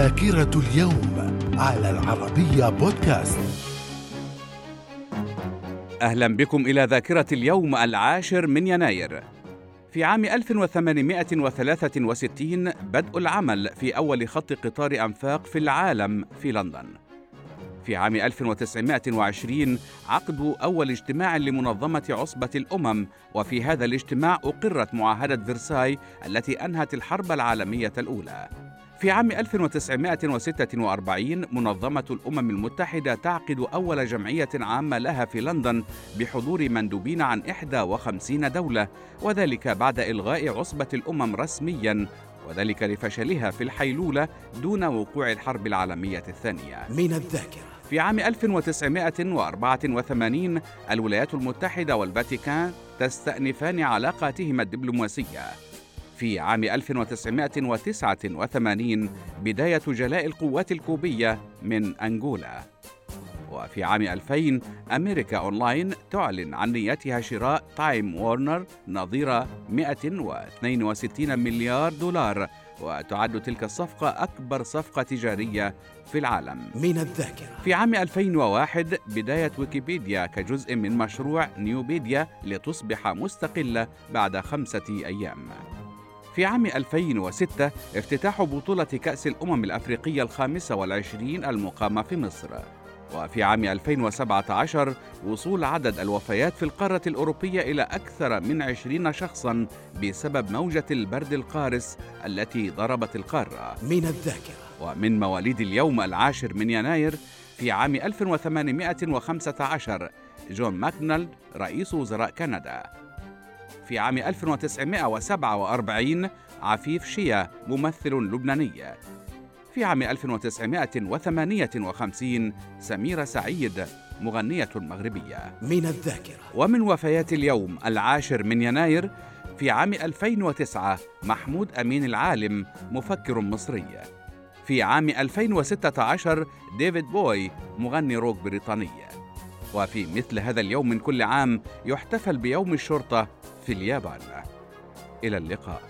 ذاكرة اليوم على العربية بودكاست. أهلا بكم إلى ذاكرة اليوم العاشر من يناير. في عام 1863 بدء العمل في أول خط قطار أنفاق في العالم في لندن. في عام 1920 عقد أول اجتماع لمنظمة عصبة الأمم وفي هذا الاجتماع أقرت معاهدة فرساي التي أنهت الحرب العالمية الأولى. في عام 1946 منظمة الأمم المتحدة تعقد أول جمعية عامة لها في لندن بحضور مندوبين عن 51 دولة وذلك بعد إلغاء عصبة الأمم رسمياً وذلك لفشلها في الحيلولة دون وقوع الحرب العالمية الثانية. من الذاكرة. في عام 1984 الولايات المتحدة والفاتيكان تستأنفان علاقاتهما الدبلوماسية. في عام 1989 بداية جلاء القوات الكوبية من أنغولا. وفي عام 2000 أمريكا أونلاين تعلن عن نيتها شراء تايم وورنر نظير 162 مليار دولار وتعد تلك الصفقة أكبر صفقة تجارية في العالم. من الذاكرة. في عام 2001 بداية ويكيبيديا كجزء من مشروع نوبيديا لتصبح مستقلة بعد خمسة أيام. في عام 2006 افتتاح بطولة كأس الأمم الأفريقية الخامسة والعشرين المقامة في مصر. وفي عام 2017 وصول عدد الوفيات في القارة الأوروبية إلى أكثر من 20 شخصاً بسبب موجة البرد القارس التي ضربت القارة. من الذاكرة. ومن مواليد اليوم العاشر من يناير في عام 1815 جون ماكدونالد رئيس وزراء كندا. في عام 1947 عفيف شيا ممثل لبناني. في عام 1958 سميرة سعيد مغنية مغربية. من الذاكرة. ومن وفيات اليوم العاشر من يناير في عام 2009 محمود أمين العالم مفكر مصري. في عام 2016 ديفيد بوي مغني روك بريطاني. وفي مثل هذا اليوم من كل عام يحتفل بيوم الشرطة في اليابان. إلى اللقاء.